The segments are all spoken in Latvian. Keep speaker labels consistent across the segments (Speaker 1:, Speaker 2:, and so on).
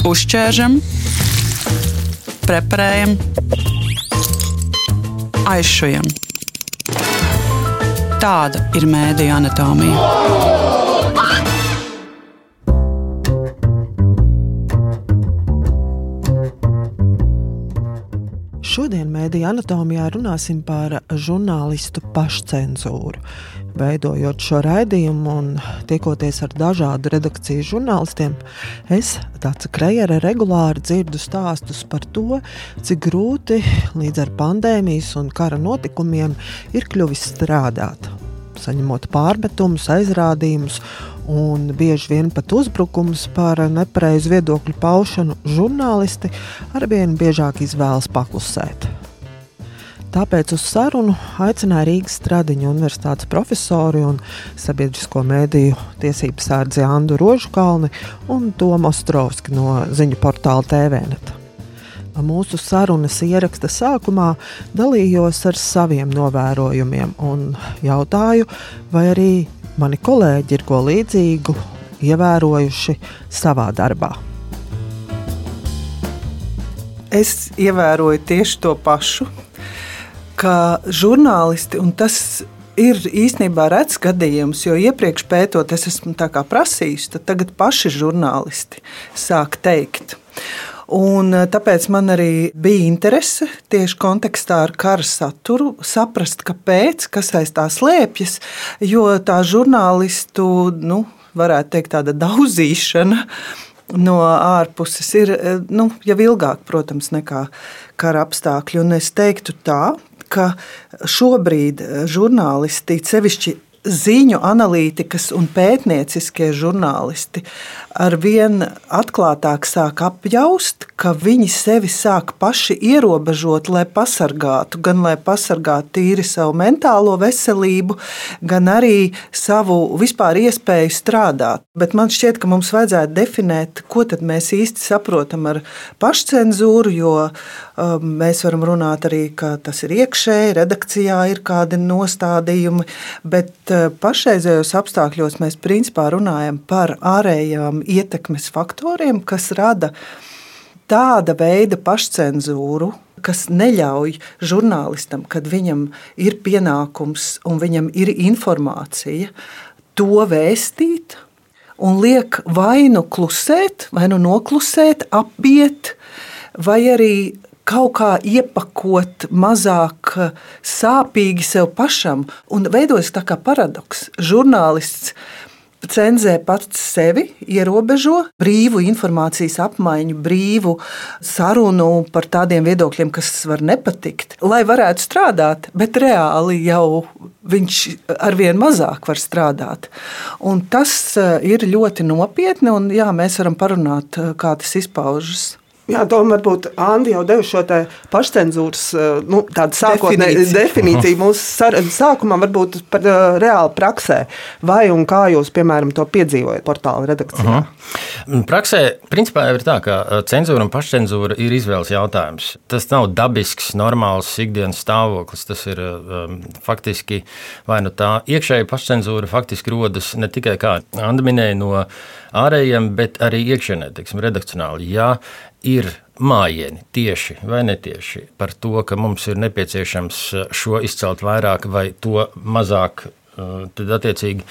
Speaker 1: Uzķēršam, preparējam, aizšujam. Tāda ir mēdija anatomija.
Speaker 2: Šodien mēdīņa anatomijā runāsim par žurnālistu pašcensūru. Veidojot šo raidījumu un tiekoties ar dažādu redakciju žurnālistiem, es, Dārsa Krejere, regulāri dzirdu stāstus par to, cik grūti līdz ar pandēmijas un kara notikumiem ir kļuvis strādāt. Saņemot pārmetumus, aizrādījumus un bieži vien pat uzbrukums par nepareizu viedokļu paušanu, žurnālisti arvien biežāk izvēlas paklusēt. Tāpēc uz sarunu aicināja Rīgas Stradiņa universitātes profesori un sabiedrisko mēdīju tiesību sārdzi Andu Rožukalni un Tomu Ostrovski no ziņu portāla TVNet. Mūsu sarunas ieraksta sākumā dalījos ar saviem novērojumiem un jautāju, vai arī mani kolēģi ir ko līdzīgu ievērojuši savā darbā.
Speaker 3: Es ievēroju tieši to pašu ka žurnālisti, un tas ir īstenībā rets gadījums, jo iepriekš pētot, es esmu prasījis, tad tagad paši žurnālisti sāk teikt. Un eh, tāpēc man arī bija interese tieši kontekstā ar kara saturu saprast, kāpēc, kas aiz tā slēpjas. Jo tā žurnālistu, nu, varētu teikt, tāda daudzīšana no ārpuses ir eh, nu, jau ilgāk, protams, nekā kara apstākļi. Un es teiktu tā, ka šobrīd eh, žurnālisti, sevišķi ziņu analītikas un pētnieciskie žurnālisti ar vien atklātāk sāk apjaust, ka viņi sevi sāk paši ierobežot, lai pasargātu, gan lai pasargātu tīri savu mentālo veselību, gan arī savu vispār iespēju strādāt. Bet man šķiet, ka mums vajadzētu definēt, ko tad mēs īsti saprotam ar pašcensūru, jo um, mēs varam runāt arī, ka tas ir iekšēji, redakcijā ir kādi nostādījumi, bet uh, pašreizējos apstākļos mēs principā runājam par ārējām ietekmes faktoriem, kas rada tāda veida pašcensūru, kas neļauj žurnālistam, kad viņam ir pienākums un viņam ir informācija, to vēstīt un liek vai nu klusēt, vai nu noklusēt, apiet, vai arī kaut kā iepakot mazāk sāpīgi sev pašam. Un veidojas tā kā paradoks. Žurnālists cenzē pats sevi, ierobežo brīvu informācijas apmaiņu, brīvu sarunu par tādiem viedokļiem, kas var nepatikt, lai varētu strādāt, bet reāli jau viņš arvien mazāk var strādāt. Un tas eh, ir ļoti nopietni, un jā, mēs varam parunāt, eh, kā tas izpaužas.
Speaker 2: Jā, tomēr varbūt Andi jau devu šo pašcensūras eh, nu, sākotnēju definīciju. sarunas sākumā varbūt par uh, reāli praksē. Vai un kā jūs, piemēram, to piedzīvojat portāla redakcijā? Uh
Speaker 4: -huh. Praksē, principā ir tā, ka eh, cenzūra un pašcensūra ir izvēles jautājums. Tas nav dabisks, normāls ikdienas stāvoklis. Tas ir um, faktiski vai nu tā iekšēja pašcensūra faktiski rodas ne tikai, kā Anda minēja, no ārējiem, bet arī iekšienē, teiksim, redakcionāli. Jā, ir mājiņi tieši vai netieši par to, ka mums ir nepieciešams šo izcelt vairāk vai to mazāk, uh, tad attiecīgi.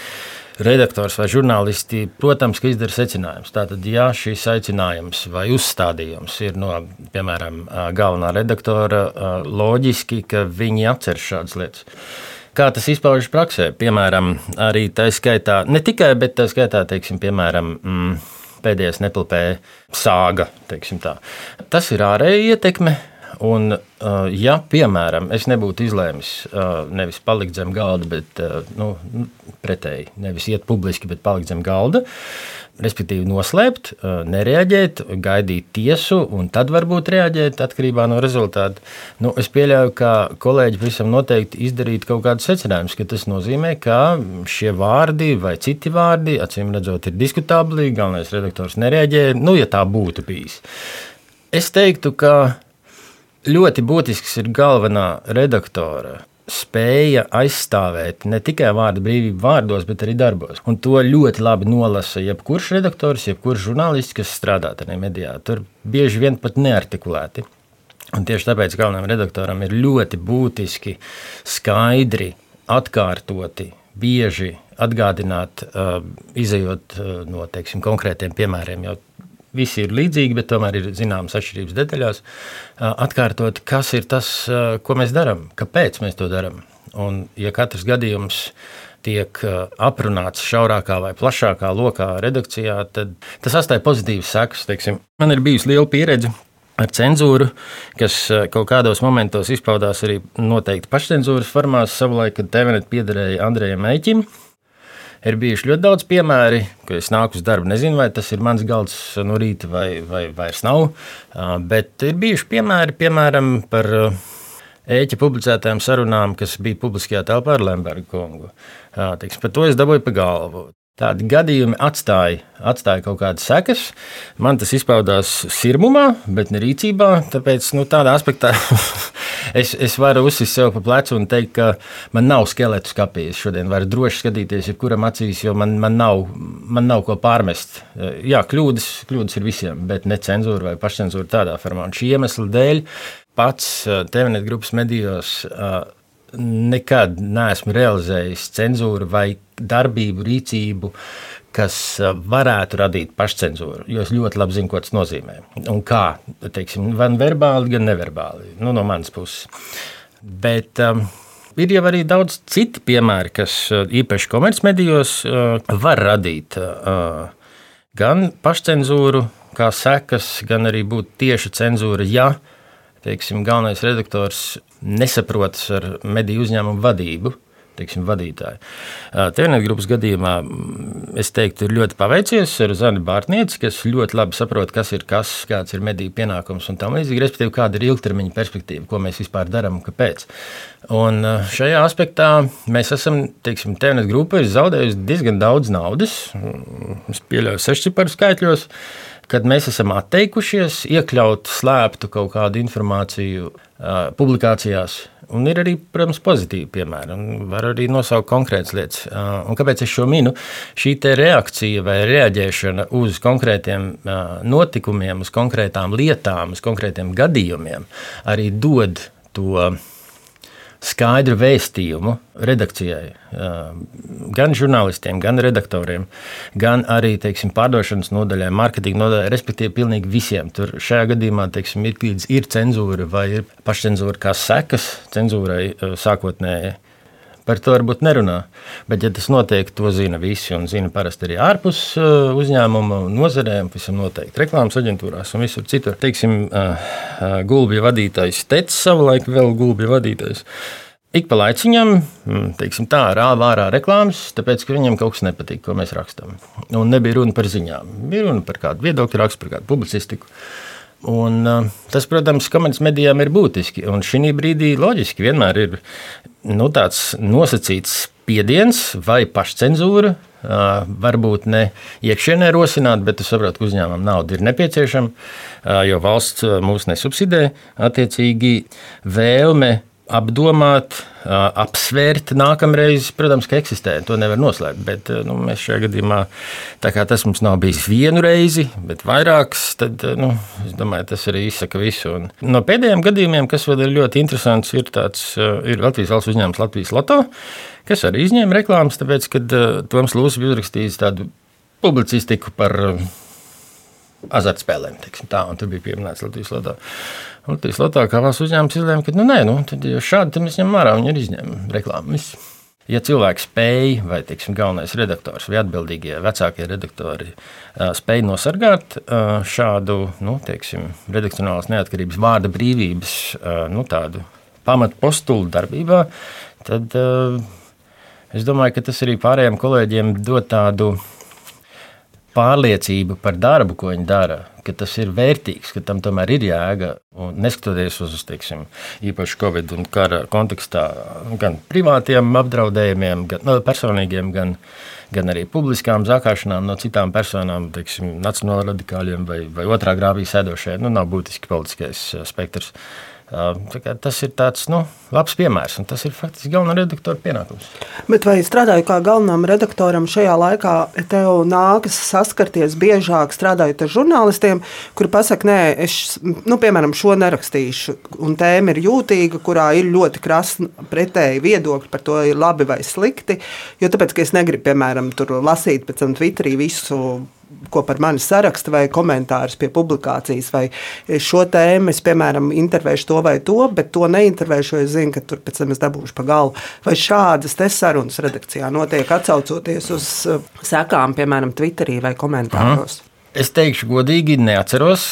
Speaker 4: Redaktors vai žurnālisti, protams, izdara secinājumus. Tātad, ja šis aicinājums vai uzstādījums ir no, piemēram, uh, galvenā redaktora, loģiski, ka viņi atcer šādas lietas. Kā tas izpaužas praksē? Piemēram, arī tā skaitā, ne tikai, bet tā skaitā, teiksim, piemēram, mm, pēdējais nepilpēja sāga. Tas ir ārēja ietekme. Un, uh, ja, piemēram, es nebūtu izlēmis uh, nevis palikt zem galda, bet uh, nu, pretēji, nevis iet publiski, bet palikt zem galda, respektīvi noslēpt, nereaģēt, gaidīt tiesu un tad varbūt reaģēt atkarībā no rezultātu. Nu, es pieļauju, ka kolēģi visam noteikti izdarītu kaut kādus secinājumus, ka tas nozīmē, ka šie vārdi vai citi vārdi, acīm redzot, ir diskutabli, galvenais redaktors nereaģē, nu, ja tā būtu bijis. Es teiktu, ka ļoti būtisks ir galvenā redaktora spēja aizstāvēt ne tikai vārdu brīvību vārdos, bet arī darbos. Un to ļoti labi nolasa jebkurš redaktors, jebkurš žurnālists, kas strādā tajā medijā. Tur bieži vien pat neartikulēti. Un tieši tāpēc galvenajam redaktoram ir ļoti būtiski skaidri, atkārtoti, bieži atgādināt, uh, izējot uh, no teiksim, konkrētiem piemēriem. Jo visi ir līdzīgi, bet tomēr ir zināmas atšķirības detaļās. Atkārtot, kas ir tas, ko mēs darām, kāpēc mēs to darām. Un, ja katrs gadījums tiek aprunāts šaurākā vai plašākā lokā redakcijā, tad tas atstāja pozitīvas sekas. Teiksim, man ir bijusi liela pieredze ar cenzūru, kas kaut kādos momentos izpaudās arī noteikti pašcensūras formās. Savulaik, kad TVNet piederēja Andrejam Eiķim, ir bijuši ļoti daudz piemēri, ka es nāku uz darbu, nezinu, vai tas ir mans galds no rīta vai, vai vairs nav. Bet ir bijuši piemēri, piemēram, par ēķa publicētām sarunām, kas bija publiskajā telpā ar Lembergu kungu. Teiks, par to es dabūju pa galvu. Tādi gadījumi atstāja, atstāja kaut kādas sekas. Man tas izpaudās sirmumā, bet ne rīcībā. Tāpēc nu, tādā aspektā es, es varu uzsist sev pa plecu un teikt, ka man nav skeletu skapī. Es šodien varu droši skatīties, jebkuram acīs, jo man, man, nav, man nav ko pārmest. Jā, kļūdas, kļūdas ir visiem, bet ne cenzūra vai pašcensūra tādā formā. Un šī iemesla dēļ pats TVNet grupas medijos nekad neesmu realizējis cenzūru vai darbību, rīcību, kas uh, varētu radīt pašcensūru. Jo es ļoti labi zinu, ko tas nozīmē. Un kā, teiksim, gan verbāli, gan neverbāli, nu, no manas puses. Bet um, ir jau arī daudz citu piemēru, kas uh, īpaši komercmedijos uh, var radīt uh, gan pašcensūru, kā sekas, gan arī būt tieša cenzūra, ja teiksim, galvenais redaktors nesaprotas ar mediju uzņēmumu vadību. Teiksim, vadītāji. Tēvnēta grupas gadījumā es teiktu, ir ļoti paveicies ar Zani Bārtnieci, kas ļoti labi saprot, kas ir kas, kāds ir mediju pienākums un tam līdzīgi, respektīvi, kāda ir ilgtermiņa perspektīva, ko mēs vispār darām un kāpēc. Un šajā aspektā mēs esam, teiksim, Tēvnēta grupa ir zaudējusi diezgan daudz naudas, es pieļauju sešciparu skaitļos, kad mēs esam atteikušies iekļaut slēptu kaut kādu informāciju publikācijās. Un ir arī, protams, pozitīvi piemēri. Var arī nosaukt konkrētas lietas. Uh, un kāpēc es šo minu? Šī reakcija vai reaģēšana uz konkrētiem uh, notikumiem, uz konkrētām lietām, uz konkrētiem gadījumiem arī dod to skaidru vēstījumu redakcijai, gan žurnālistiem, gan redaktoriem, gan arī teiksim, pārdošanas nodaļai, mārketinga nodaļai, respektīvi, pilnīgi visiem. Tur šajā gadījumā teiksim, ir, ir cenzūra vai ir pašcensūra kā sekas cenzūrai sākotnēji. Par to varbūt nerunā. Bet, ja tas notiek, to zina visi. Un zina parasti arī ārpus uzņēmuma nozarēm, visam noteikti reklāmas aģentūrās un visur citur. Teiksim, gulbja vadītājs Tets savulaik vēl gulbja vadītājs. Ik pa laiciņam, mm, teiksim, tā rāva ārā reklāmas, tāpēc, ka viņam kaut kas nepatīk, ko mēs rakstām. Un nebija runa par ziņām, bija runa par kādu viedokļu rakstu, par kādu publicistiku. Un, tas, protams, komercmedijām ir būtiski. Un šī brīdī loģiski vienmēr ir nu, tāds nosacīts spiediens vai pašcensūra. Varbūt ne iekšienē rosināt, bet es saprotu, ka uzņēmumam nauda ir nepieciešama, jo valsts mūs nesubsidē. Attiecīgi, vēlme apdomāt, apsvērt nākamreiz, protams, ka eksistē. To nevar noslēpt. Bet nu, mēs šajā gadījumā, tā kā tas mums nav bijis vienu reizi, bet vairākas, tad nu, es domāju, tas arī izsaka visu. Un no pēdējiem gadījumiem, kas vēl ir ļoti interesants, ir, tāds, ir Latvijas valsts uzņēmums Latvijas Loto, kas arī izņēma reklāmas, tāpēc, kad Toms Lūsis bija uzrakstījis tādu publicistiku par azartspēlēm. Tā, tur bija pieminēts Latvijas Loto. Latvijas Loto kā valsts uzņēmums izlēma, ka nu, nē, nu, šādi mēs ņemam ārā, viņi ir izņēmumi reklāmas. Ja cilvēks spēj, vai teiksim, galvenais redaktors vai atbildīgie vecākie redaktori spēj nosargāt šādu nu, teiksim, redakcionālas neatkarības, vārda brīvības nu, pamatpostulu darbībā, tad es domāju, ka tas arī pārējiem kolēģiem dod tādu pārliecība par darbu, ko viņi dara, ka tas ir vērtīgs, ka tam tomēr ir jēga. Un neskatoties uz teiksim, īpaši Covid un kara kontekstā, gan privātiem apdraudējumiem, gan no, personīgiem, gan, gan arī publiskām zakāšanām no citām personām, teiksim, nacionāla radikāļiem vai, vai otrā grāvī sēdošajiem, nu, nav būtiski politiskais spektrs. Tas ir tāds nu, labs piemērs, un tas ir faktiski galvenā redaktora pienākums.
Speaker 5: Bet vai strādājot kā galvenam redaktoram šajā laikā, tev nākas saskarties biežāk strādājot ar žurnālistiem, kuri pasakā, nē, es, nu, piemēram, šo nerakstīšu, un tēma ir jūtīga, kurā ir ļoti krasni pretēji viedokļi par to, ir labi vai slikti. Jo tāpēc, ka es negribu, piemēram, lasīt pēc tam Twitterī visu ko par mani saraksta, vai komentārus pie publikācijas, vai šo tēmu es, piemēram, intervēšu to vai to, bet to neintervēšu, jo es zinu, ka tur pēc tam es dabūšu pa galvu. Vai šādas sarunas redakcijā notiek atsaucoties uz uh, sekām, piemēram, Twitterī vai komentāros?
Speaker 4: Aha. Es teikšu, godīgi, neatceros,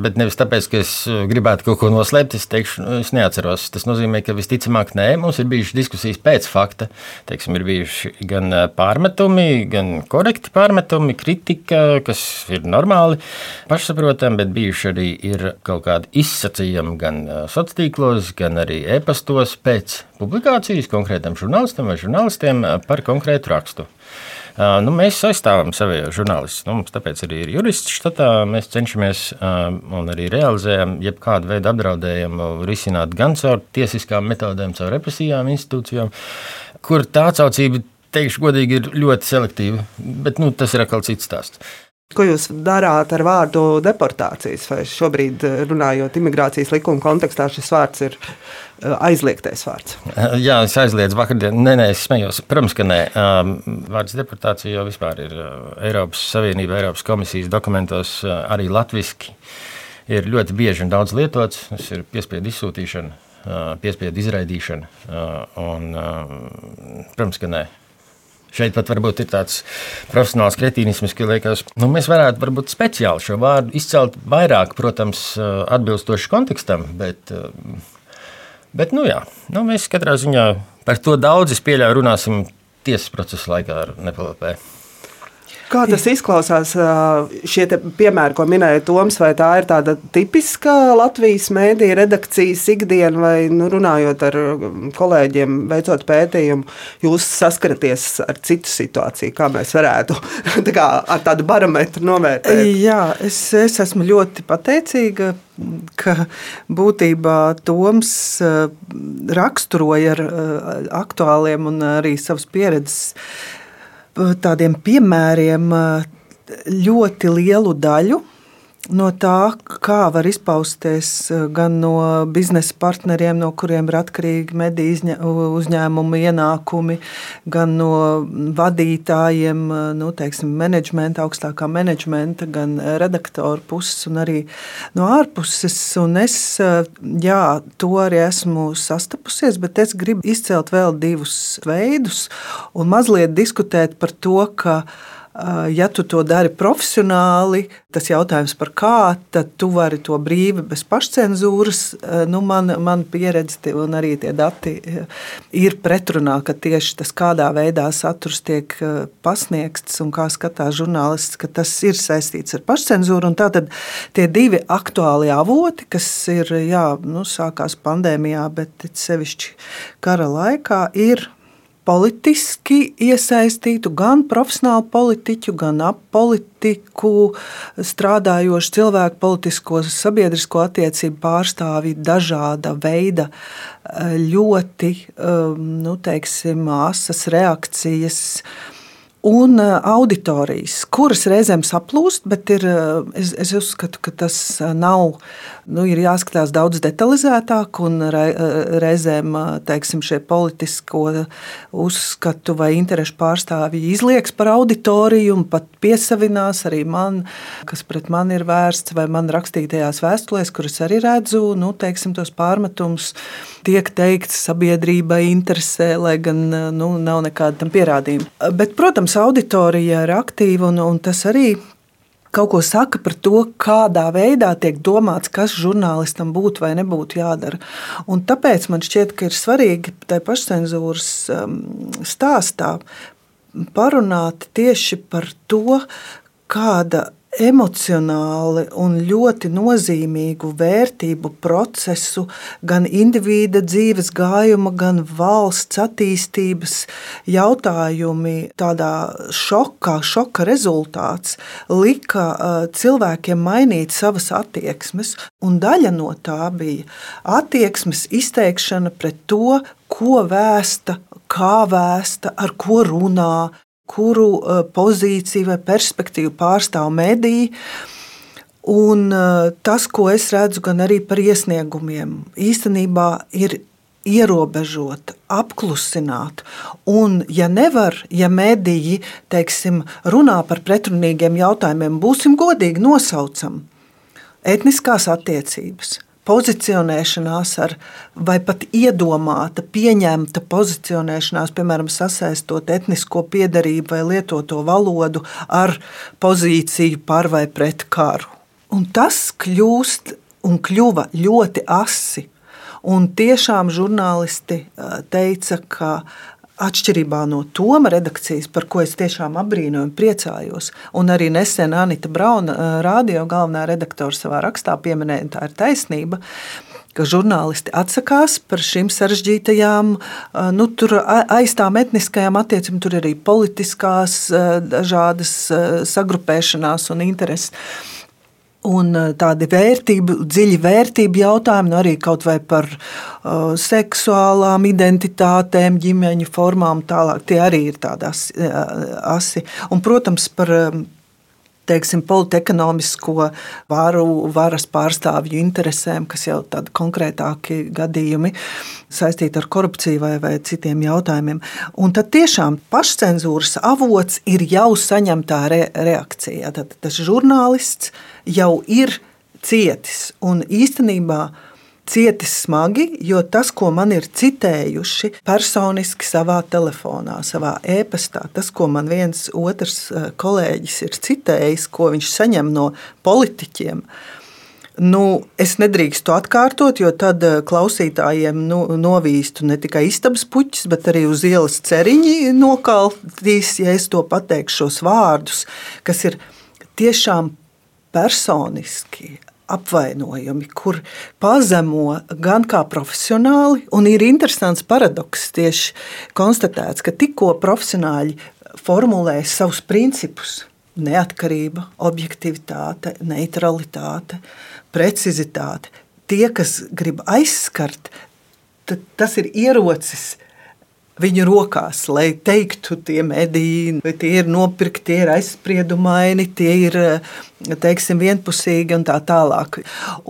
Speaker 4: bet nevis tāpēc, ka es gribētu kaut ko noslēpt. Es teikšu, nu, es neatceros. Tas nozīmē, ka visticamāk, nē, mums ir bijušas diskusijas pēc fakta. Teiksim, ir bijuši gan pārmetumi, gan korekti pārmetumi, kritika, kas ir normāli, pašsaprotami, bet bijuši arī kaut kādi izsacījumi gan sociālos tīklos, gan arī e-pastos pēc publikācijas konkrētam žurnālistam vai žurnālistiem par konkrētu rakstu. Nu, mēs aizstāvam savus žurnālistus. Nu, mums tāpēc arī ir jurists štatā. Mēs cenšamies un arī realizējam jebkādu veidu apdraudējumu risināt gan caur tiesiskām metodēm, caur represijām, institūcijām, kur tā atsaucība, teikšu godīgi, ir ļoti selektīva. Bet nu, tas ir atkal cits stāsts.
Speaker 5: Ko jūs darāt ar vārdu deportācijas? Vai šobrīd, runājot imigrācijas likuma kontekstā, šis vārds ir eh, aizliegtais vārds?
Speaker 4: Jā, es aizliedzu vakardien. Nē, nē, es smējos. Protams, ka nē. Vārds deportācija jau vispār ir Eiropas Savienība, Eiropas komisijas dokumentos arī latviski. Ir ļoti bieži un daudz lietots. Tas ir piespiedu izsūtīšana, piespiedu izraidīšana. Un, protams, ka nē. Šeit pat varbūt ir tāds profesionāls kretīnisms, ka liekas, nu, mēs varētu varbūt speciāli šo vārdu izcelt vairāk, protams, atbilstoši kontekstam, bet, bet nu, jā, nu, mēs katrā ziņā par to daudz, es pieļauju, runāsim tiesas procesa laikā ar NPLP.
Speaker 5: Kā tas izklausās, šie piemēri, ko minēja Toms, vai tā ir tāda tipiska Latvijas mēdīja redakcijas ikdiena, vai nu, runājot ar kolēģiem, veicot pētījumu, jūs saskaraties ar citu situāciju, kā mēs varētu kā, ar tādu barometru novērtēt?
Speaker 3: Jā, es, es esmu ļoti pateicīga ka būtībā Toms raksturoja ar aktuāliem un arī savas pieredzes tādiem piemēriem ļoti lielu daļu no tā, kā var izpausties gan no biznesa partneriem, no kuriem ir atkarīgi mediju uzņēmumu ienākumi, gan no vadītājiem, nu, teiksim, menedžmenta, augstākā menedžmenta, gan redaktoru puses un arī no ārpuses. Un es jā, to arī esmu sastapusies, bet es gribu izcelt vēl divus veidus un mazliet diskutēt par to, ka Eh, ja tu to dari profesionāli, tas jautājums par kā, tad tu vari to brīvi bez pašcensūras. Nu, man, man pieredze un arī tie dati ir pretrunā, ka tieši tas, kādā veidā saturs tiek pasniegts un kā skatās žurnālists, ka tas ir saistīts ar pašcensūru. Tātad tie divi aktuāli avoti, kas ir, jā, nu, sākās pandēmijā, bet sevišķi kara laikā, ir politiski iesaistītu gan profesionālu politiķu, gan apolitiku strādājošu cilvēku, politisko sabiedrisko attiecību pārstāvji, dažāda veida ļoti nu, teiksim, asas reakcijas un auditorijas, kuras reizēm saplūst, bet ir, es, es uzskatu, ka tas nav nu, ir jāskatās daudz detalizētāk, un reizēm teiksim, šie politisko uzskatu vai interešu pārstāvji izlieks par auditoriju un pat piesavinās arī man, kas pret mani ir vērsts, vai man rakstītajās vēstulēs, kuras arī redzu, nu, teiksim, tos pārmetumus, tiek teikts, sabiedrībai interesē, lai gan nu, nav nekāda tam pierādījuma. Bet, protams, auditorija ir aktīva un, un tas arī kaut ko saka par to, kādā veidā tiek domāts, kas žurnālistam būtu vai nebūtu jādara. Un tāpēc man šķiet, ka ir svarīgi tajā pašcensūras um, stāstā parunāt tieši par to, kāda emocionāli un ļoti nozīmīgu vērtību procesu, gan indivīda dzīves gājuma, gan valsts attīstības jautājumi, tādā šokā, šoka rezultāts lika cilvēkiem mainīt savas attieksmes, un daļa no tā bija attieksmes izteikšana pret to, ko vēsta, kā vēsta, ar ko runā, kuru e, pozīciju vai perspektīvu pārstāv mediji. Un e, tas, ko es redzu gan arī par iesniegumiem, īstenībā ir ierobežot, apklusināt. Un, ja nevar, ja mediji teiksim, runā par pretrunīgiem jautājumiem, būsim godīgi nosaucam etniskās attiecības, pozicionēšanās ar, vai pat iedomāta, pieņemta pozicionēšanās, piemēram, sasaistot etnisko piedarību vai lietoto valodu ar pozīciju par vai pret karu. Un tas kļūst un kļuva ļoti asi. Un tiešām žurnālisti teica, ka Atšķirībā no Toma redakcijas, par ko es tiešām apbrīnoju un priecājos, un arī nesen Anita Brauna, radio galvenā redaktore, savā rakstā pieminēja, tā ir taisnība ka žurnālisti atsakās par šīm sarežģītajām, nu, aiz tām etniskajām attiecībām, tur arī politiskās, dažādas sagrupēšanās un intereses un eh, tādi vērtību, dziļi vērtību jautājumi, nu arī kaut vai par uh, seksuālām identitātēm, ģimeņu formām, tālāk. Tie arī ir tādas uh, asi. Un, protams, par teiksim, politekonomisko varu, varas pārstāvju interesēm, kas jau tādi konkrētāki gadījumi saistīti ar korupciju vai, vai citiem jautājumiem. Un tad tiešām pašcensūras avots ir jau saņemtā re reakcija. Tad tas žurnālists jau ir cietis un īstenībā cietis smagi, jo tas, ko man ir citējuši personiski savā telefonā, savā e-pastā, tas, ko man viens otrs eh, kolēģis ir citējis, ko viņš saņem no politiķiem. Nu, es nedrīkstu to atkārtot, jo tad eh, klausītājiem nu, novīstu ne tikai istabas puķis, bet arī uz ielas ceriņi nokaltīs, ja es to pateikšu šos vārdus, kas ir tiešām personiski apvainojumi, kur pazemo gan kā profesionāli, un ir interesants paradoks tieši konstatēts, ka tikko profesionāļi formulē savus principus. Neatkarība, objektivitāte, neutralitāte, precizitāte. Tie, kas grib aizskart, tas ir ierocis viņu rokās, lai teiktu, tie mediji, tie ir nopirkti, tie ir aizspriedumaini, tie ir teiksim, vienpusīgi un tā tālāk.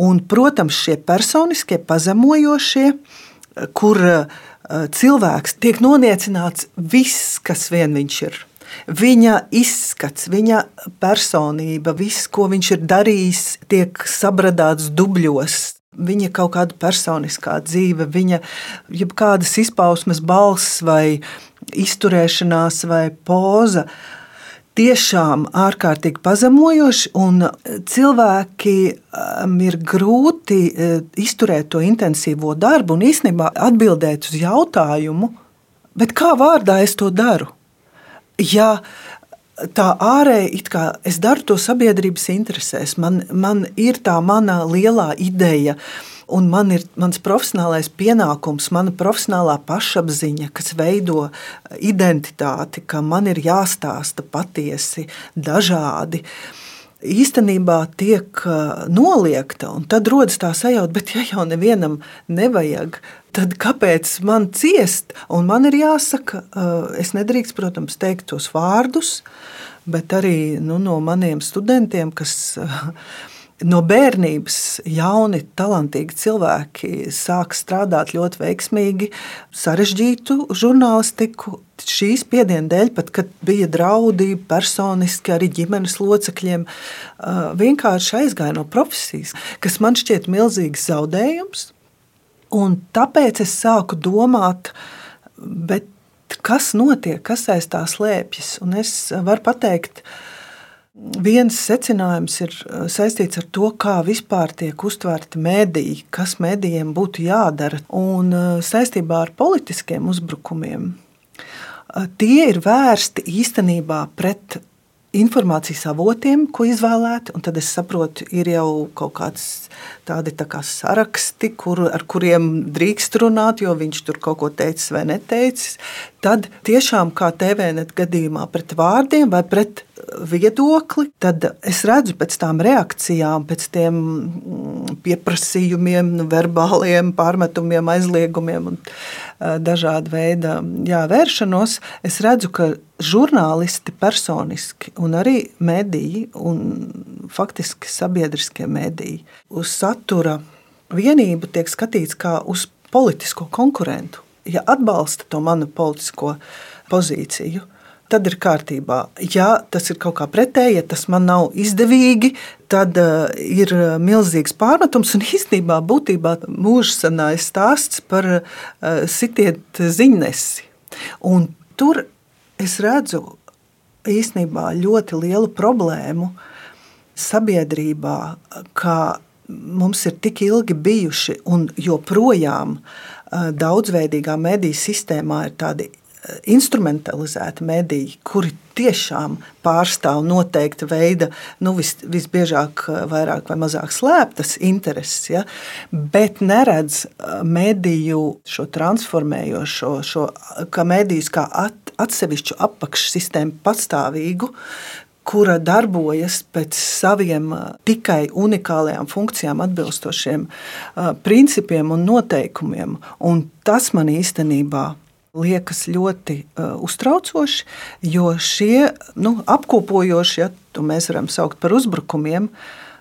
Speaker 3: Un, protams, šie personiskie pazemojošie, kur cilvēks tiek noniecināts viss, kas vien viņš ir. Viņa izskats, viņa personība, viss, ko viņš ir darījis, tiek sabradāts dubļos, viņa kaut kāda personiskā dzīve, viņa jebkādas izpausmes, balss vai izturēšanās vai poza. Tiešām ārkārtīgi pazemojoši, un cilvēki um, ir grūti uh, izturēt to intensīvo darbu un īstenībā atbildēt uz jautājumu, kā vārdā es to daru. Ja tā ārēji es daru to sabiedrības interesēs. Man, man ir tā mana lielā ideja. Un man ir mans profesionālais pienākums, mana profesionālā pašapziņa, kas veido identitāti, ka man ir jāstāsta patiesi, dažādi. Īstenībā tiek noliegta, un tad rodas tā sajūta, bet ja jau nevienam nevajag, tad kāpēc man ciest? Un man ir jāsaka, es nedrīkstu, protams, teikt tos vārdus, bet arī nu, no maniem studentiem, kas no bērnības jauni, talantīgi cilvēki sāk strādāt ļoti veiksmīgi, sarežģītu žurnālistiku. Šīs piedienu dēļ, pat kad bija draudi personiski arī ģimenes locekļiem, vienkārši aizgāja no profesijas, kas man šķiet milzīgs zaudējums. Un tāpēc es sāku domāt, kas notiek, kas aiz tā slēpjas. Un es varu pateikt, viens secinājums ir uh, saistīts ar to, kā vispār tiek uztvērti mediji, kas medijiem būtu jādara. Un uh, saistībā ar politiskiem uzbrukumiem uh, tie ir vērsti īstenībā pret informācijas avotiem, ko izvēlēt. Tad es saprotu, ir jau kaut kāds tādi tā kā saraksti, kur, ar kuriem drīkst runāt, jo viņš tur kaut ko teicis vai neteicis. Tad tiešām kā TVNet gadījumā pret vārdiem vai pret viedokli, tad es redzu pēc tām reakcijām, pēc tiem mm, pieprasījumiem, verbāliem pārmetumiem, aizliegumiem un dažāda veida jā, vēršanos. Es redzu, ka žurnālisti personiski un arī mediji un faktiski sabiedriskie mediji uz satura vienību tiek skatīts kā uz politisko konkurentu. Ja atbalsta to manu politisko pozīciju, tad ir kārtībā. Ja tas ir kaut kā pretēji, ja tas man nav izdevīgi, tad uh, ir milzīgs pārmetums un īstenībā būtībā mūžsanājs stāsts par uh, sitiet ziņnesi. Un tur es redzu īstenībā ļoti lielu problēmu sabiedrībā, kā mums ir tik ilgi bijuši un joprojām uh, daudzveidīgā mediju sistēmā ir tādi instrumentalizēti mediji, kuri tiešām pārstāv noteikta veida, nu, vis, visbiežāk, vairāk vai mazāk slēptas intereses, ja, bet neredz mediju šo transformējošo, šo, kā medijus kā at, atsevišķu apakšsistēmu pastāvīgu, kura darbojas pēc saviem tikai unikālajām funkcijām, atbilstošiem principiem un noteikumiem. Un tas man īstenībā liekas ļoti uh, uztraucoši, jo šie nu, apkopojošie, ja to mēs varam saukt par uzbrukumiem,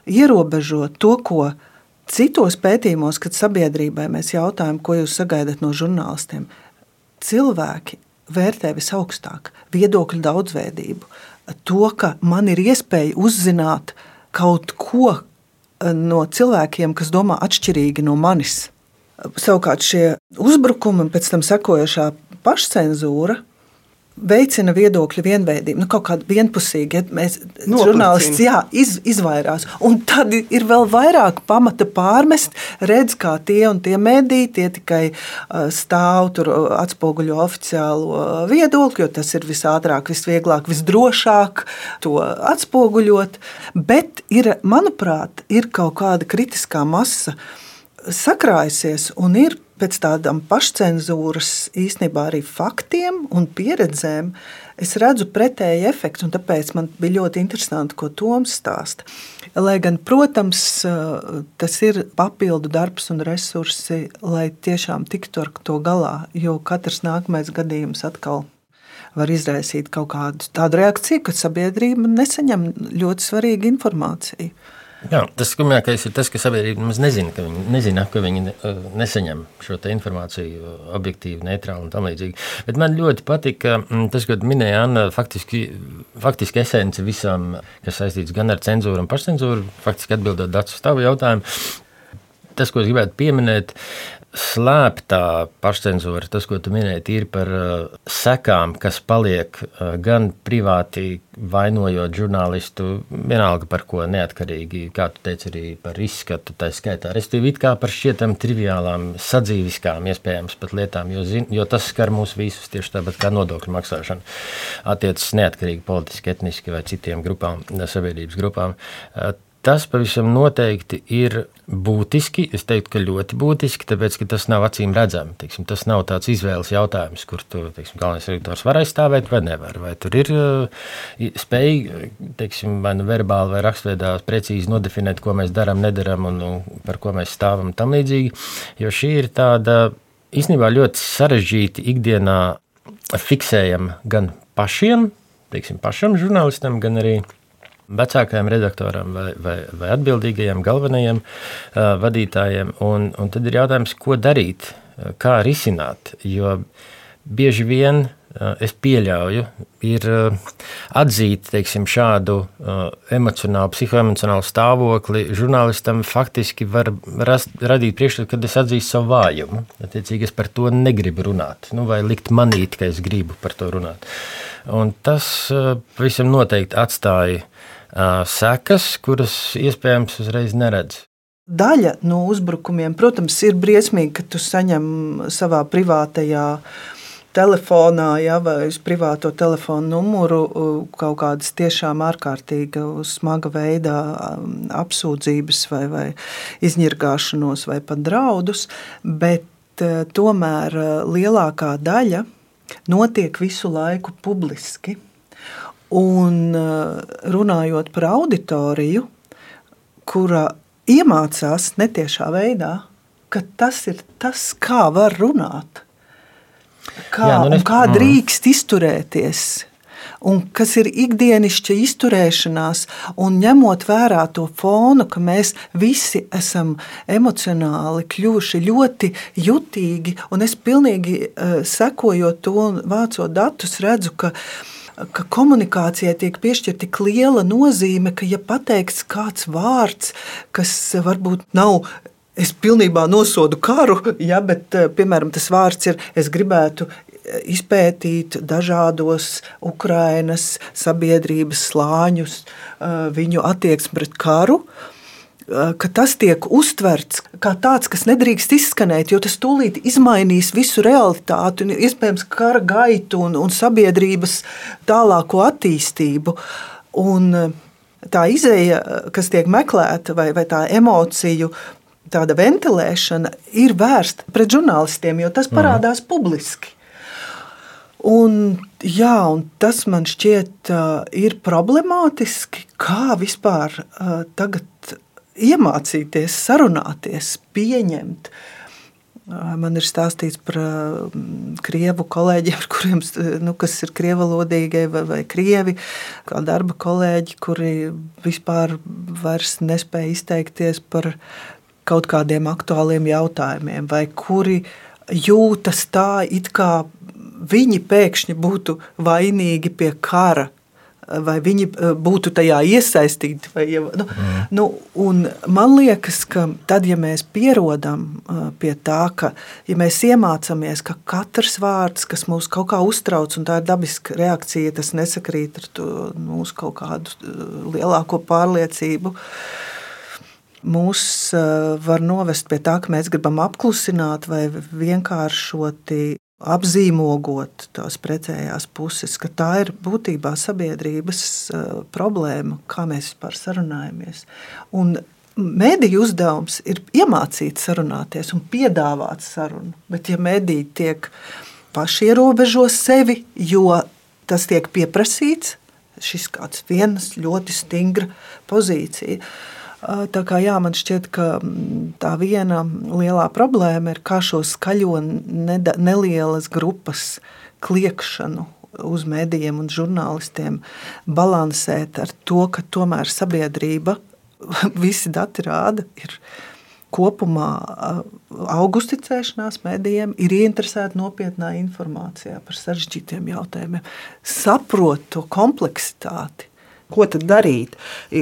Speaker 3: ierobežo to, ko citos pētījumos, kad sabiedrībai mēs jautājam, ko jūs sagaidat no žurnālistiem, cilvēki vērtē visaugstāk viedokļu daudzveidību. To, ka man ir iespēja uzzināt kaut ko no cilvēkiem, kas domā atšķirīgi no manis. Savukārt šie uzbrukumi pēc tam sekojošā pašcensūra veicina viedokļu vienveidību, nu, kaut kāda vienpusīga. Ja mēs žurnālists jā, iz, izvairās. Un tad ir vēl vairāk pamata pārmest, redz, kā tie un tie mediji tie tikai stāv tur, atspoguļo oficiālo viedokli, jo tas ir visātrāk, visvieglāk, visdrošāk to atspoguļot. Bet ir, manuprāt, ir kaut kāda kritiskā masa sakrājusies un ir pēc tādām pašcensūras, īstenībā arī faktiem un pieredzēm, es redzu pretēju efektu. Tāpēc man bija ļoti interesanti, ko Toms stāsta. Lai gan, protams, tas ir papildu darbs un resursi, lai tiešām tiktu ar to galā, jo katrs nākamais gadījums atkal var izraisīt kaut kādu tādu reakciju, ka sabiedrība nesaņem ļoti svarīgu informāciju.
Speaker 4: Jā, tas skumjākais ir tas, ka sabiedrība nemaz nezina, ka viņi, nezina, ka viņi uh, nesaņem šo informāciju uh, objektīvi, neitrāli un tam līdzīgi. Bet man ļoti patika mm, tas, ko minēja Anna, faktiski, faktiski esence visam, kas saistīts gan ar cenzūru un pašcensūru, faktiski atbildot Dārts uz tavu jautājumu. Tas, ko es gribētu pieminēt, slēptā pašcensūra, tas, ko tu minēji, ir par uh, sekām, kas paliek uh, gan privāti vainojot žurnālistu, vienalga par ko neatkarīgi, kā tu teici, arī par izskatu, tā skaitā. Restīvi it kā par šķietam triviālām, sadzīviskām, iespējams pat lietām, jo, zin, jo tas skar mūs visus tieši tāpat kā nodokļu maksāšana attiecas neatkarīgi politiski, etniski vai citiem grupām, sabiedrības grupām. Uh, Tas pavisam noteikti ir būtiski. Es teiktu, ka ļoti būtiski, tāpēc ka tas nav acīm redzami. Teiksim, tas nav tāds izvēles jautājums, kur tu, teiksim, galvenais redaktors var aizstāvēt vai nevar. Vai tur ir uh, spēja, teiksim, vai nu verbāli vai rakstveidā precīzi nodefinēt, ko mēs darām, nedarām un, un par ko mēs stāvam tam līdzīgi. Jo šī ir tāda īstenībā ļoti sarežģīta ikdienā fiksējama gan pašiem, teiksim, pašam žurnālistam, gan arī vecākajam redaktoram vai, vai, vai atbildīgajiem galvenajiem uh, vadītājiem. Un, un tad ir jautājums, ko darīt, kā risināt. Jo bieži vien uh, es pieļauju, ir uh, atzīt teiksim, šādu uh, emocionālu, psihoemocionālu stāvokli. Žurnālistam faktiski var rast, radīt priekšstatu, kad es atzīstu savu vājumu. Attiecīgi, es par to negribu runāt, nu, vai likt manīt, ka es gribu par to runāt. Un tas uh, visam noteikti atstāja sekas, kuras iespējams uzreiz neredz.
Speaker 3: Daļa no uzbrukumiem, protams, ir briesmīgi, ka tu saņem savā privātajā telefonā, ja, vai uz privāto telefonu numuru kaut kādas tiešām ārkārtīgi smaga veidā apsūdzības vai, vai izņirgāšanos vai pat draudus, bet tomēr lielākā daļa notiek visu laiku publiski. Un runājot par auditoriju, kura iemācās netiešā veidā, ka tas ir tas, kā var runāt, kā, Jā, nu es, kā mm. drīkst izturēties. Un kas ir ikdienišķa izturēšanās, un ņemot vērā to fonu, ka mēs visi esam emocionāli kļuvuši ļoti jutīgi, un es pilnīgi uh, sekojot to un vācot datus, redzu, ka uh, ka komunikācijai tiek piešķirta tik liela nozīme, ka, ja pateikts kāds vārds, kas varbūt nav es pilnībā nosodu karu, ja, bet, eh, piemēram, tas vārds ir, es gribētu eh, izpētīt dažādos Ukrainas sabiedrības slāņus, eh, viņu attieksmi pret karu ka tas tiek uztverts kā tāds, kas nedrīkst izskanēt, jo tas tūlīt izmainīs visu realitāti un iespējams kara gaitu un, un sabiedrības tālāko attīstību. Un tā izēja, kas tiek meklēta, vai, vai tā emociju tāda ventilēšana, ir vērsta pret žurnālistiem, jo tas mhm. parādās mm. publiski. Un, jā, un tas man šķiet, uh, ir problemātiski, kā vispār uh, tagad iemācīties, sarunāties, pieņemt. Man ir stāstīts par krievu kolēģiem, kuriem, nu, kas ir krievalodīgie vai, vai krievi, kā darba kolēģi, kuri vispār nespēja izteikties par kaut kādiem aktuāliem jautājumiem, vai kuri jūtas tā, it kā viņi pēkšņi būtu vainīgi pie kara vai viņi eh, būtu tajā iesaistīti. Vai, nu, mm. nu, man liekas, ka tad, ja mēs pierodam eh, pie tā, ka ja mēs iemācāmies, ka katrs vārds, kas mūs kaut kā uztrauc, un tā ir dabiska reakcija, tas nesakrīt ar to, mūsu kaut kādu eh, lielāko pārliecību. Mūs var novest pie tā, ka mēs gribam apklusināt vai vienkāršoti apzīmogot tās precējās puses, ka tā ir būtībā sabiedrības uh, problēma, kā mēs vispār sarunājamies. Un Mēdīņu uzdevums ir iemācīt sarunāties un piedāvāt sarunu. Bet, ja mēdīņi tiek paši ierobežo sevi, jo tas tiek pieprasīts, šis kāds viens ļoti stingra pozīcija, uh, Tā kā jā, man šķiet, ka mm, tā viena lielā problēma ir kā šo skaļo nelielas grupas kliekšanu uz medijiem un žurnālistiem balansēt ar to, ka tomēr sabiedrība, visi dati rāda, ir kopumā augusticēšanās medijiem, ir ieinteresēta nopietnā informācijā par sarežģītiem jautājumiem, saprot to kompleksitāti Ko tad darīt?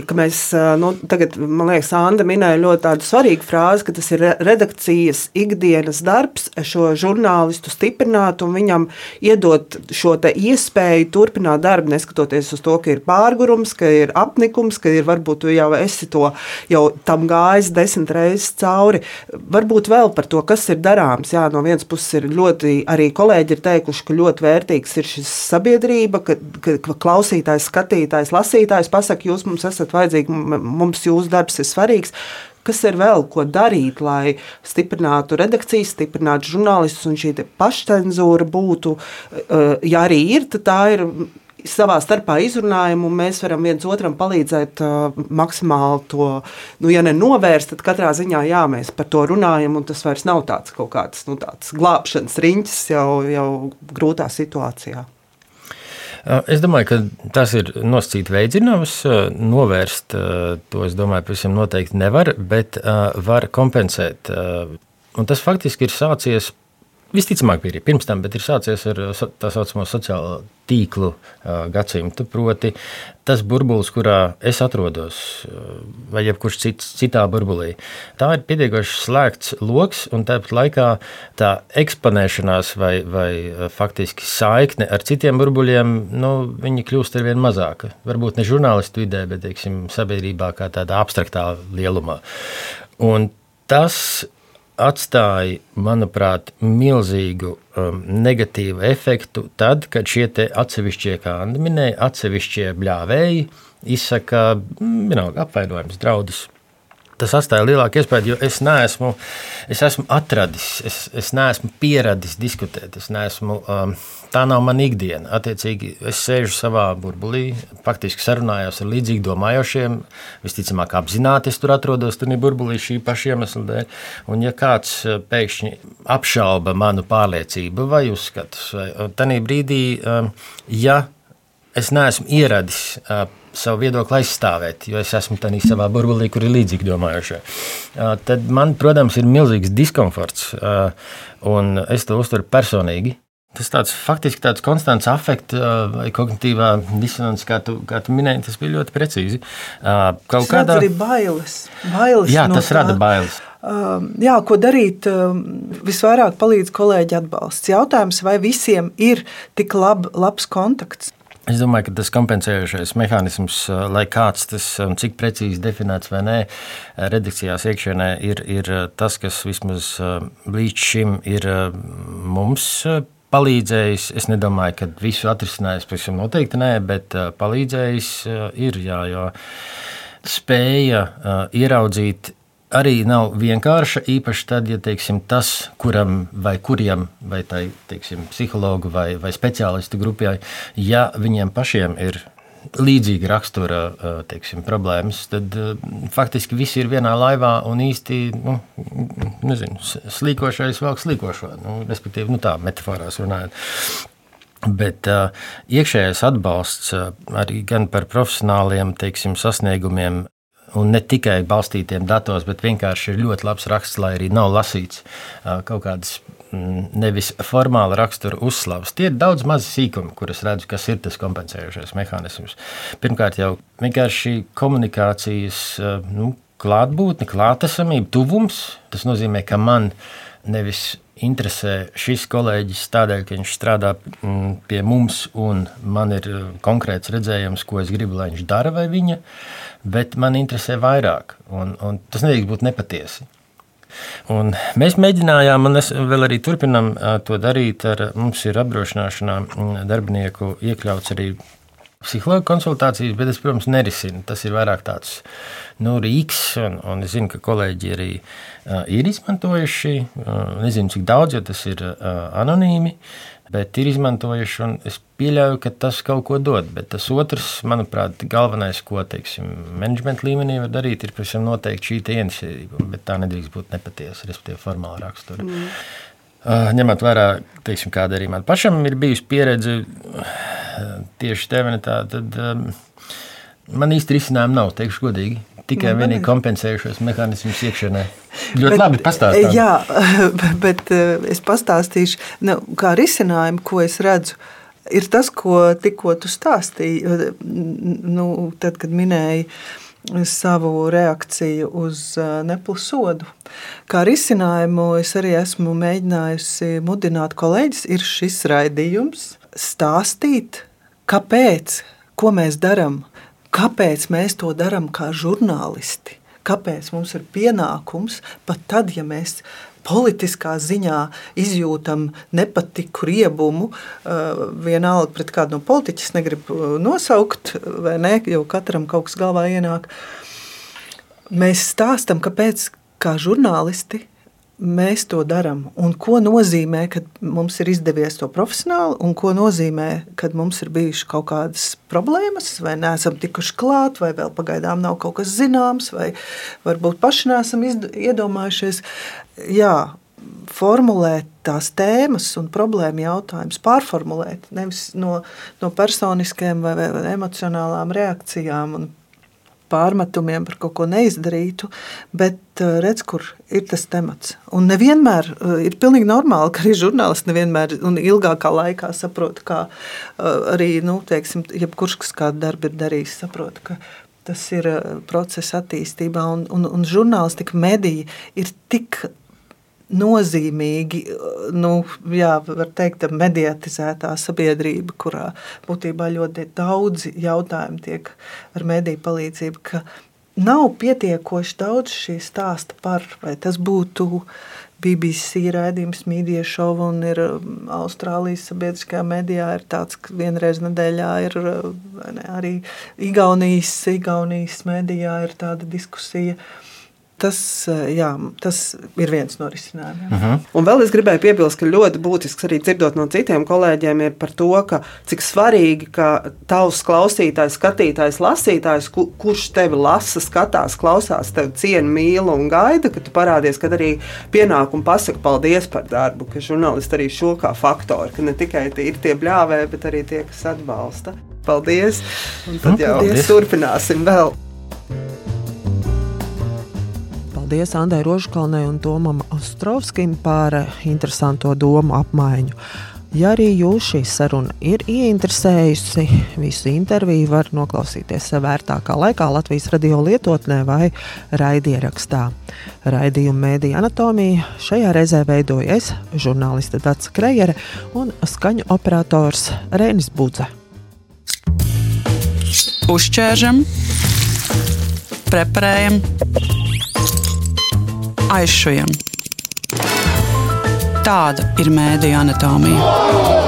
Speaker 3: Ka mēs, nu, tagad, man liekas, Anna minēja ļoti svarīgu frāzi, ka tas ir redakcijas ikdienas darbs, šo žurnālistu stiprināt un viņam iedot šo iespēju turpināt darbu, neskatoties uz to, ka ir pārgurums, ka ir apnikums, ka ir varbūt jau esi to jau tam gājis desmit reizes cauri. Varbūt vēl par to, kas ir darāms. Jā, no vienas puses ir ļoti, arī kolēģi ir teikuši, ka ļoti vērtīgs ir šis sabiedrība, ka, ka klausītājs, skatītājs, lasītājs lasītājs pasakā, jūs mums esat vajadzīgi, mums jūsu darbs ir svarīgs. Kas ir vēl ko darīt, lai stiprinātu redakcijas, stiprinātu žurnālistus un šī pašcensūra būtu, eh, ja arī ir, tad tā ir savā starpā izrunājam, un mēs varam viens otram palīdzēt uh, maksimāli to, nu, ja ne novērst, tad katrā ziņā jā, mēs par to runājam, un tas vairs nav tāds kaut kāds nu, glābšanas riņķis jau, jau grūtā situācijā.
Speaker 4: Es domāju, ka tas ir nosacīti veidzinājums. Novērst to, es domāju, pavisam noteikti nevar, bet var kompensēt. Un tas faktiski ir sācies Visticamāk, bija arī pirms tam, bet ir sācies ar tā saucamo sociālo tīklu gadsimtu. Proti, tas burbulis, kurā es atrodos, vai jebkurš cits, citā burbulī, tā ir pietiekoši slēgts lokus, un tāpat laikā tā eksponēšanās vai, vai faktiski saikne ar citiem burbuļiem, nu, viņi kļūst ar vien mazāka. Varbūt ne žurnālistu vidē, bet teiksim, sabiedrībā kā tādā abstraktā lielumā. Un tas atstāja, manuprāt, milzīgu um, negatīvu efektu tad, kad šie atsevišķie, kā Anna minēja, atsevišķie bļāvēji izsaka mm, vienalga apvainojums, draudus tas atstāja lielāku iespēju, jo es neesmu, es esmu atradis, es, es neesmu pieradis diskutēt. Neesmu, um, tā nav mana ikdiena. Attiecīgi, es sēžu savā burbulī, faktiski sarunājos ar līdzīgi domājošiem. Visticamāk, apzināti es tur atrodos, tur ir burbulī šī paša iemesla dēļ. Un, ja kāds uh, pēkšņi apšauba manu pārliecību vai uzskatus, tad brīdī, um, ja es neesmu ieradis. Uh, savu viedokli aizstāvēt, jo es esmu tādā savā burbulī, kur ir līdzīgi domājušie. Tad man, protams, ir milzīgs diskomforts, un es to uztveru personīgi. Tas tāds faktiski tāds konstants afekts vai kognitīvā disonance, kā tu, kā tu minēji, tas bija ļoti precīzi.
Speaker 3: Kaut tas kādā arī bailes. bailes
Speaker 4: Jā, no tas tā. rada bailes.
Speaker 3: Jā, ko darīt? Visvairāk palīdz kolēģi atbalsts. Jautājums, vai visiem ir tik lab, labs kontakts?
Speaker 4: Es domāju, ka tas kompensējošais mehānisms, lai kāds tas cik precīzi definēts vai nē, redakcijās iekšienē ir, ir tas, kas vismaz līdz šim ir mums palīdzējis. Es nedomāju, ka visu atrisinājis, pavisam noteikti nē, bet palīdzējis ir, jā, jo spēja ieraudzīt arī nav vienkārša. Īpaši tad, ja teiksim, tas, kuram vai kuriem, vai tai teiksim, psihologu vai, vai speciālistu grupai, ja viņiem pašiem ir līdzīga rakstura teiksim, problēmas, tad faktiski visi ir vienā laivā un īsti nu, nezinu, slīkošais vēl slīkošo, nu, respektīvi, nu, tā metaforās runājot. Bet uh, iekšējais atbalsts uh, arī gan par profesionāliem teiksim, sasniegumiem, un ne tikai balstītiem datos, bet vienkārši ir ļoti labs raksts, lai arī nav lasīts kaut kādas mm, nevis formāla rakstura uzslavas. Tie ir daudz mazi sīkumi, kurus redzu, kas ir tas kompensējošais mehānisms. Pirmkārt, jau vienkārši komunikācijas nu, klātbūtne, klātesamība, tuvums. Tas nozīmē, ka man nevis interesē šis kolēģis tādēļ, ka viņš strādā mm, pie mums un man ir konkrēts redzējums, ko es gribu, lai viņš dara vai viņa bet man interesē vairāk, un, un tas nedrīkst būt nepatiesi. Un mēs mēģinājām, un es vēl arī turpinām to darīt. Ar, mums ir apdrošināšanā darbinieku iekļauts arī psihologa konsultācijas, bet es, protams, nerisinu. Tas ir vairāk tāds nu, rīks, un, un es zinu, ka kolēģi arī uh, ir izmantojuši. Uh, nezinu, cik daudz, jo tas ir uh, anonīmi. Uh, bet ir izmantojuši. Es pieļauju, ka tas kaut ko dod. Bet tas otrs, manuprāt, galvenais, ko teiksim, menedžmenta līmenī var darīt, ir pavisam noteikti šī iniciatīva. Bet tā nedrīkst būt nepatiesa, respektīvi, formāla rakstura. Mm. Uh, ņemot vērā, teiksim, kāda arī man pašam ir bijusi pieredze tieši tevenetā, tad um, man īsti risinājumu nav, teikšu godīgi tikai un vienīgi kompensējušos mehānismus iekšienē. Ļoti bet, labi pastāstīt.
Speaker 3: Jā, bet eh, es pastāstīšu, nu, kā risinājumu, ko es redzu. Ir tas, ko tikko tu stāstīji, nu, tad, kad minēji savu reakciju uz eh, nepilsodu. Kā risinājumu es arī esmu mēģinājusi mudināt kolēģis, ir šis raidījums, stāstīt, kāpēc, ko mēs darām Kāpēc mēs to darām kā žurnālisti? Kāpēc mums ir pienākums pat tad, ja mēs politiskā ziņā izjūtam nepatiku, riebumu, uh, vienalga pret kādu no politiķiem, negribu uh, nosaukt, vai ne, jo katram kaut kas galvā ienāk. Mēs stāstām, kāpēc kā žurnālisti mēs to darām. Un ko nozīmē, kad mums ir izdevies to profesionāli, un ko nozīmē, kad mums ir bijušas kaut kādas problēmas, vai neesam tikuši klāt, vai vēl pagaidām nav kaut kas zināms, vai varbūt paši neesam iedomājušies. Jā, formulēt tās tēmas un problēmu jautājumus, pārformulēt nevis no, no personiskām vai, vai emocionālām reakcijām un pārmetumiem par kaut ko neizdarītu, bet eh, redz, kur ir tas temats. Un nevienmēr eh, ir pilnīgi normāli, ka arī žurnālisti nevienmēr un ilgākā laikā saprot, kā eh, arī, nu, teiksim, jebkurš, kas kādu darbu ir darījis, saprot, ka tas ir procesa attīstībā un, un, un žurnālistika mediji ir tik nozīmīgi, nu, jā, var teikt, mediatizētā sabiedrība, kurā būtībā ļoti daudzi jautājumi tiek ar mediju palīdzību, ka nav pietiekoši daudz šī stāsta par, vai tas būtu BBC raidījums, Mīdija šova un ir um, Austrālijas sabiedriskajā medijā. Ir tāds, ka vienreiz nedēļā ir uh, ne, arī Igaunijas, Igaunijas medijā ir tāda diskusija. Tas, uh, jā, tas ir viens no risinājumiem. Uh -huh.
Speaker 5: Un vēl es gribēju piebilst, ka ļoti būtisks arī dzirdot no citiem kolēģiem ir par to, ka cik svarīgi, ka tavs klausītājs, skatītājs, lasītājs, ku, kurš tevi lasa, skatās, klausās, tevi ciena, mīl un gaida, ka tu parādies, ka arī pienāk un pasaka paldies par darbu, ka žurnālisti arī šo kā faktoru, ka ne tikai tie ir tie bļāvēji, bet arī tie, kas atbalsta. Paldies! Un tad jau
Speaker 4: Paldies.
Speaker 5: turpināsim vēl.
Speaker 2: Paldies Andai Rožkalnei un Tomam Ostrovskim par eh, interesanto domu apmaiņu. Ja arī jūs šī saruna ir ieinteresējusi, visu interviju var noklausīties vērtākā laikā Latvijas radio lietotnē vai raidierakstā. Raidījuma mēdīja anatomija šajā reizē veidoja es, žurnāliste Dārsa Krejere un skaņu operators Rēnis Budze.
Speaker 1: Uzķēršam, preparējam, aizšujam. Tāda ir mēdīja anatomija.